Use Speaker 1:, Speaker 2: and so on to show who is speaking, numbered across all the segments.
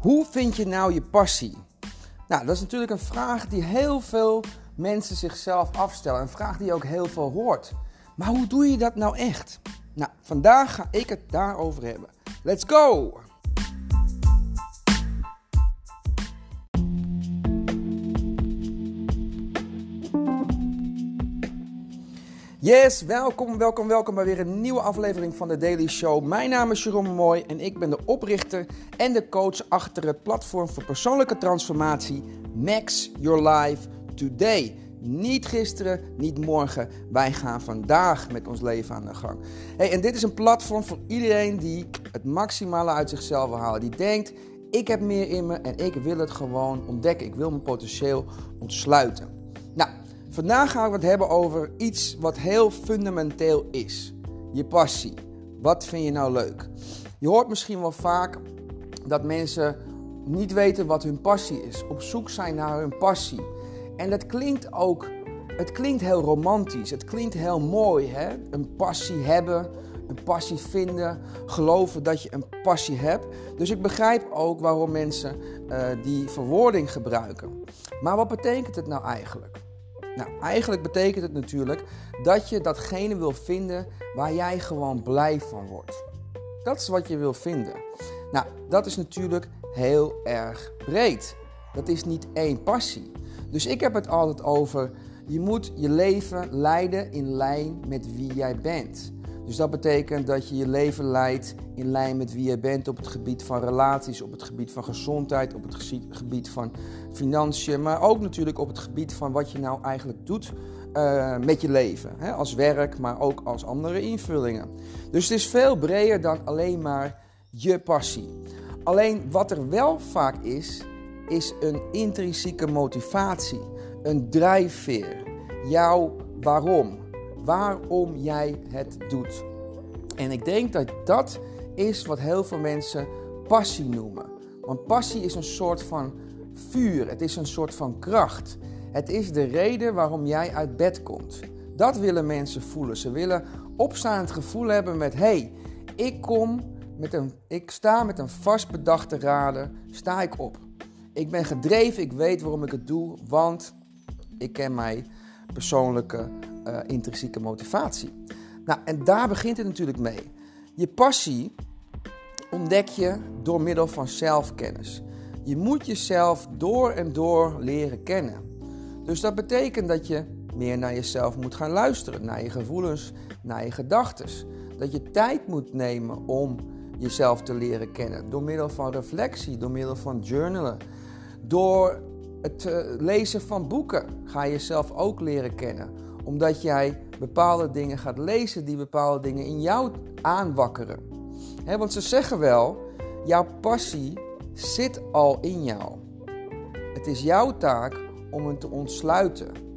Speaker 1: Hoe vind je nou je passie? Nou, dat is natuurlijk een vraag die heel veel mensen zichzelf afstellen. Een vraag die je ook heel veel hoort. Maar hoe doe je dat nou echt? Nou, vandaag ga ik het daarover hebben. Let's go! Yes, welkom, welkom, welkom bij weer een nieuwe aflevering van de Daily Show. Mijn naam is Jerome Mooi en ik ben de oprichter en de coach achter het platform voor persoonlijke transformatie Max Your Life Today. Niet gisteren, niet morgen. Wij gaan vandaag met ons leven aan de gang. Hey, en dit is een platform voor iedereen die het maximale uit zichzelf wil halen. Die denkt, ik heb meer in me en ik wil het gewoon ontdekken. Ik wil mijn potentieel ontsluiten. Nou, Vandaag gaan we het hebben over iets wat heel fundamenteel is. Je passie. Wat vind je nou leuk? Je hoort misschien wel vaak dat mensen niet weten wat hun passie is. Op zoek zijn naar hun passie. En dat klinkt ook, het klinkt heel romantisch. Het klinkt heel mooi, hè? Een passie hebben, een passie vinden, geloven dat je een passie hebt. Dus ik begrijp ook waarom mensen uh, die verwoording gebruiken. Maar wat betekent het nou eigenlijk? Nou, eigenlijk betekent het natuurlijk dat je datgene wil vinden waar jij gewoon blij van wordt. Dat is wat je wil vinden. Nou, dat is natuurlijk heel erg breed. Dat is niet één passie. Dus ik heb het altijd over, je moet je leven leiden in lijn met wie jij bent. Dus dat betekent dat je je leven leidt in lijn met wie je bent op het gebied van relaties, op het gebied van gezondheid, op het gebied van financiën, maar ook natuurlijk op het gebied van wat je nou eigenlijk doet uh, met je leven. Hè? Als werk, maar ook als andere invullingen. Dus het is veel breder dan alleen maar je passie. Alleen wat er wel vaak is, is een intrinsieke motivatie, een drijfveer. Jouw waarom waarom jij het doet. En ik denk dat dat is wat heel veel mensen passie noemen. Want passie is een soort van vuur, het is een soort van kracht. Het is de reden waarom jij uit bed komt. Dat willen mensen voelen. Ze willen opstaand gevoel hebben met: hey, ik kom met een, ik sta met een vast bedachte raden, sta ik op. Ik ben gedreven, ik weet waarom ik het doe, want ik ken mijn persoonlijke uh, intrinsieke motivatie. Nou, en daar begint het natuurlijk mee. Je passie ontdek je door middel van zelfkennis. Je moet jezelf door en door leren kennen. Dus dat betekent dat je meer naar jezelf moet gaan luisteren, naar je gevoelens, naar je gedachten. Dat je tijd moet nemen om jezelf te leren kennen. Door middel van reflectie, door middel van journalen. Door het eh, lezen van boeken ga je jezelf ook leren kennen omdat jij bepaalde dingen gaat lezen die bepaalde dingen in jou aanwakkeren. want ze zeggen wel, jouw passie zit al in jou. Het is jouw taak om hem te ontsluiten.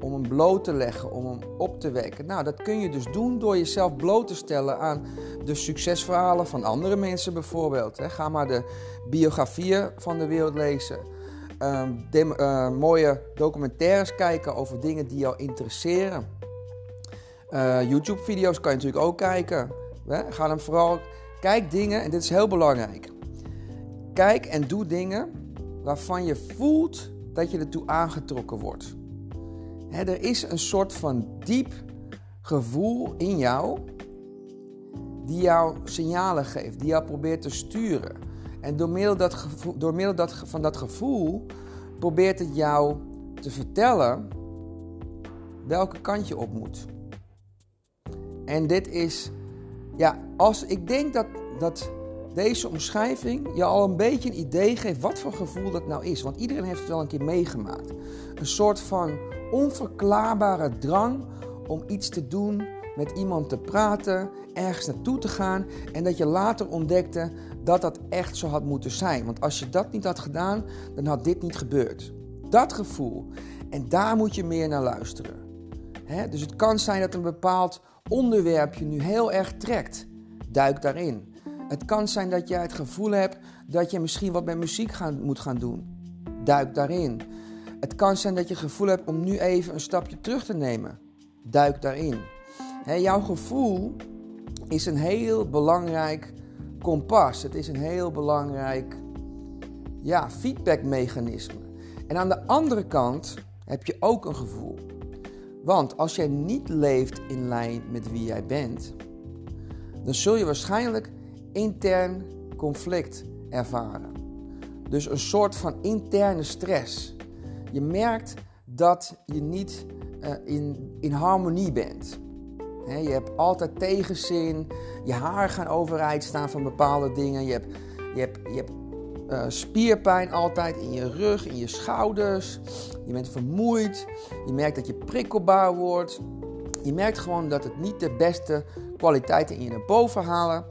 Speaker 1: Om hem bloot te leggen, om hem op te wekken. Nou, dat kun je dus doen door jezelf bloot te stellen aan de succesverhalen van andere mensen bijvoorbeeld. Ga maar de biografieën van de wereld lezen. Uh, mooie documentaires kijken over dingen die jou interesseren. Uh, YouTube-video's kan je natuurlijk ook kijken. Ga dan vooral, kijk dingen, en dit is heel belangrijk. Kijk en doe dingen waarvan je voelt dat je ertoe aangetrokken wordt. Er is een soort van diep gevoel in jou die jou signalen geeft, die jou probeert te sturen. En door middel, dat door middel van dat gevoel probeert het jou te vertellen welke kant je op moet. En dit is, ja, als ik denk dat, dat deze omschrijving je al een beetje een idee geeft wat voor gevoel dat nou is. Want iedereen heeft het wel een keer meegemaakt. Een soort van onverklaarbare drang om iets te doen, met iemand te praten, ergens naartoe te gaan en dat je later ontdekte dat dat echt zo had moeten zijn. Want als je dat niet had gedaan, dan had dit niet gebeurd. Dat gevoel. En daar moet je meer naar luisteren. dus het kan zijn dat een bepaald onderwerp je nu heel erg trekt. Duik daarin. Het kan zijn dat jij het gevoel hebt dat je misschien wat met muziek gaan, moet gaan doen. Duik daarin. Het kan zijn dat je het gevoel hebt om nu even een stapje terug te nemen. Duik daarin. jouw gevoel is een heel belangrijk kompas. Het is een heel belangrijk ja, feedbackmechanisme. En aan de andere kant heb je ook een gevoel. Want als jij niet leeft in lijn met wie jij bent, dan zul je waarschijnlijk intern conflict ervaren. Dus een soort van interne stress. Je merkt dat je niet uh, in, in harmonie bent. je hebt altijd tegenzin. Je haar gaan overeind staan van bepaalde dingen. Je hebt, je hebt, je uh, spierpijn altijd in je rug, in je schouders. Je bent vermoeid. Je merkt dat je prikkelbaar wordt. Je merkt gewoon dat het niet de beste kwaliteiten in je naar boven halen.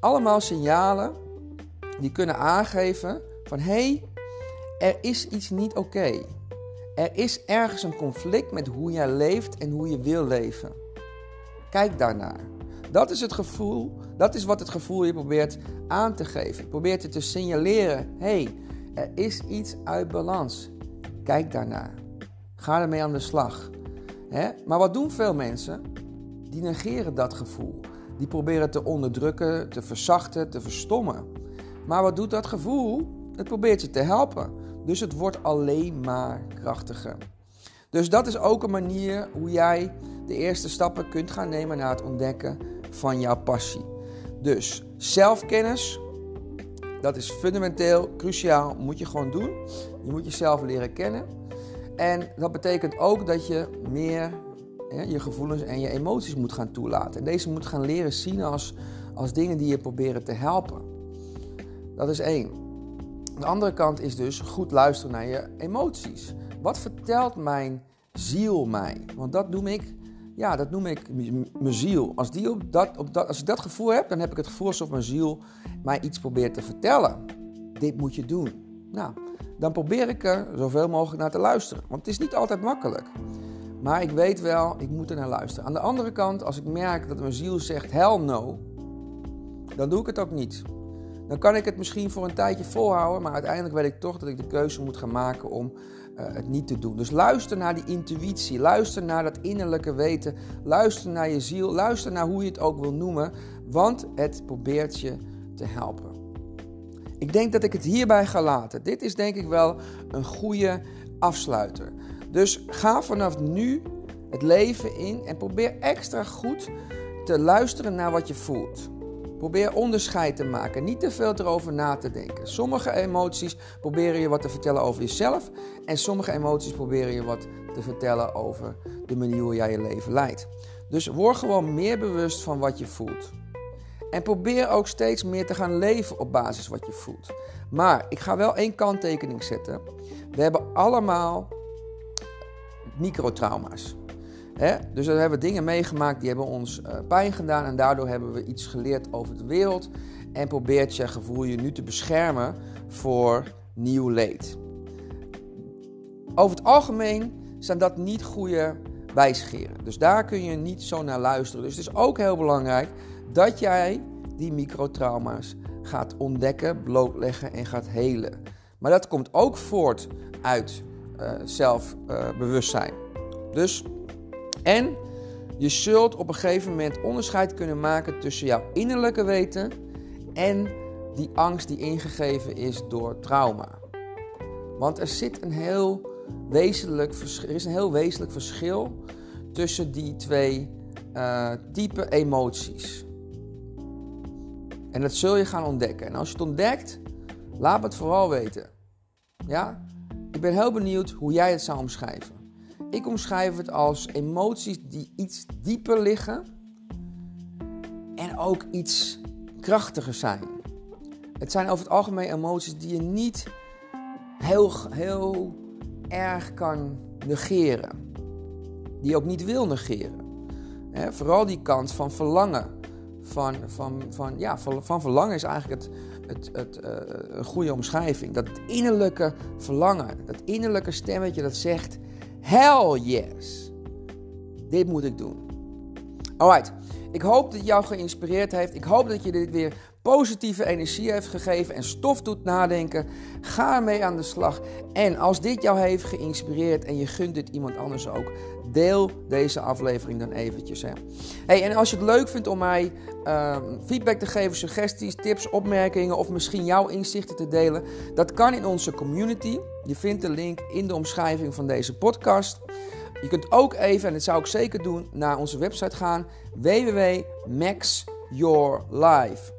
Speaker 1: Allemaal signalen die kunnen aangeven van hé, hey, er is iets niet oké. Er is ergens een conflict met hoe jij leeft en hoe je wil leven. Kijk daarnaar. Dat is het gevoel, dat is wat het gevoel je probeert aan te geven. Probeert je te signaleren: hé, hey, er is iets uit balans. Kijk daarnaar. Ga ermee aan de slag. Maar wat doen veel mensen? Die negeren dat gevoel. Die proberen te onderdrukken, te verzachten, te verstommen. Maar wat doet dat gevoel? Het probeert je te helpen. Dus het wordt alleen maar krachtiger. Dus dat is ook een manier hoe jij de eerste stappen kunt gaan nemen naar het ontdekken van jouw passie. Dus zelfkennis, dat is fundamenteel, cruciaal, moet je gewoon doen. Je moet jezelf leren kennen. En dat betekent ook dat je meer je gevoelens en je emoties moet gaan toelaten. En deze moet gaan leren zien als, als dingen die je proberen te helpen. Dat is één. De andere kant is dus goed luisteren naar je emoties. Wat vertelt mijn ziel mij? Want dat noem ik, ja, dat noem ik mijn ziel. Als, die op dat, op dat, als ik dat gevoel heb, dan heb ik het gevoel alsof mijn ziel mij iets probeert te vertellen. Dit moet je doen. Nou, dan probeer ik er zoveel mogelijk naar te luisteren. Want het is niet altijd makkelijk. Maar ik weet wel, ik moet er naar luisteren. Aan de andere kant, als ik merk dat mijn ziel zegt hell no, dan doe ik het ook niet. Dan kan ik het misschien voor een tijdje volhouden, maar uiteindelijk weet ik toch dat ik de keuze moet gaan maken om uh, het niet te doen. Dus luister naar die intuïtie, luister naar dat innerlijke weten, luister naar je ziel, luister naar hoe je het ook wil noemen, want het probeert je te helpen. Ik denk dat ik het hierbij ga laten. Dit is denk ik wel een goede afsluiter. Dus ga vanaf nu het leven in en probeer extra goed te luisteren naar wat je voelt. Probeer onderscheid te maken, niet te veel erover na te denken. Sommige emoties proberen je wat te vertellen over jezelf en sommige emoties proberen je wat te vertellen over de manier hoe jij je leven leidt. Dus word gewoon meer bewust van wat je voelt. En probeer ook steeds meer te gaan leven op basis wat je voelt. Maar ik ga wel één kanttekening zetten. We hebben allemaal microtrauma's. Dus dan hebben we dingen meegemaakt die hebben ons uh, pijn gedaan en daardoor hebben we iets geleerd over de wereld en probeert je gevoel je nu te beschermen voor nieuw leed. Over het algemeen zijn dat niet goede wijsgeren. Dus daar kun je niet zo naar luisteren. Dus het is ook heel belangrijk dat jij die microtrauma's gaat ontdekken, blootleggen en gaat helen. Maar dat komt ook voort uit uh, zelfbewustzijn. dus en je zult op een gegeven moment onderscheid kunnen maken tussen jouw innerlijke weten en die angst die ingegeven is door trauma. Want er zit een heel wezenlijk verschil, er is een heel wezenlijk verschil tussen die twee uh, type emoties. En dat zul je gaan ontdekken. En als je het ontdekt, laat me het vooral weten. Ja? Ik ben heel benieuwd hoe jij het zou omschrijven. Ik omschrijf het als emoties die iets dieper liggen en ook iets krachtiger zijn. Het zijn over het algemeen emoties die je niet heel, heel erg kan negeren. Die je ook niet wil negeren. vooral die kant van verlangen. Van, van, van, ja, van, van verlangen is eigenlijk het, het, het, uh, een goede omschrijving. Dat innerlijke verlangen, dat innerlijke stemmetje dat zegt: Hell yes. Dit moet ik doen. Alright. Ik hoop dat het jou geïnspireerd heeft. Ik hoop dat je dit weer positieve energie heeft gegeven en stof doet nadenken, ga ermee aan de slag. En als dit jou heeft geïnspireerd en je gunt dit iemand anders ook, deel deze aflevering dan eventjes. Hè. Hey, en als je het leuk vindt om mij uh, feedback te geven, suggesties, tips, opmerkingen of misschien jouw inzichten te delen, dat kan in onze community. Je vindt de link in de omschrijving van deze podcast. Je kunt ook even, en dat zou ik zeker doen, naar onze website gaan: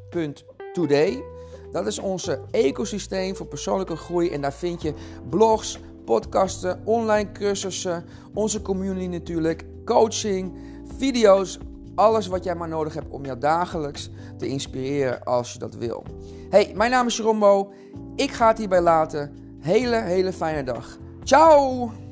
Speaker 1: www.maxyourlife.today. Dat is onze ecosysteem voor persoonlijke groei en daar vind je blogs, podcasten, online cursussen, onze community natuurlijk, coaching, video's, alles wat jij maar nodig hebt om jou dagelijks te inspireren als je dat wil. Hey, mijn naam is Jerombo. Ik ga het hierbij laten. Hele, hele fijne dag. Ciao!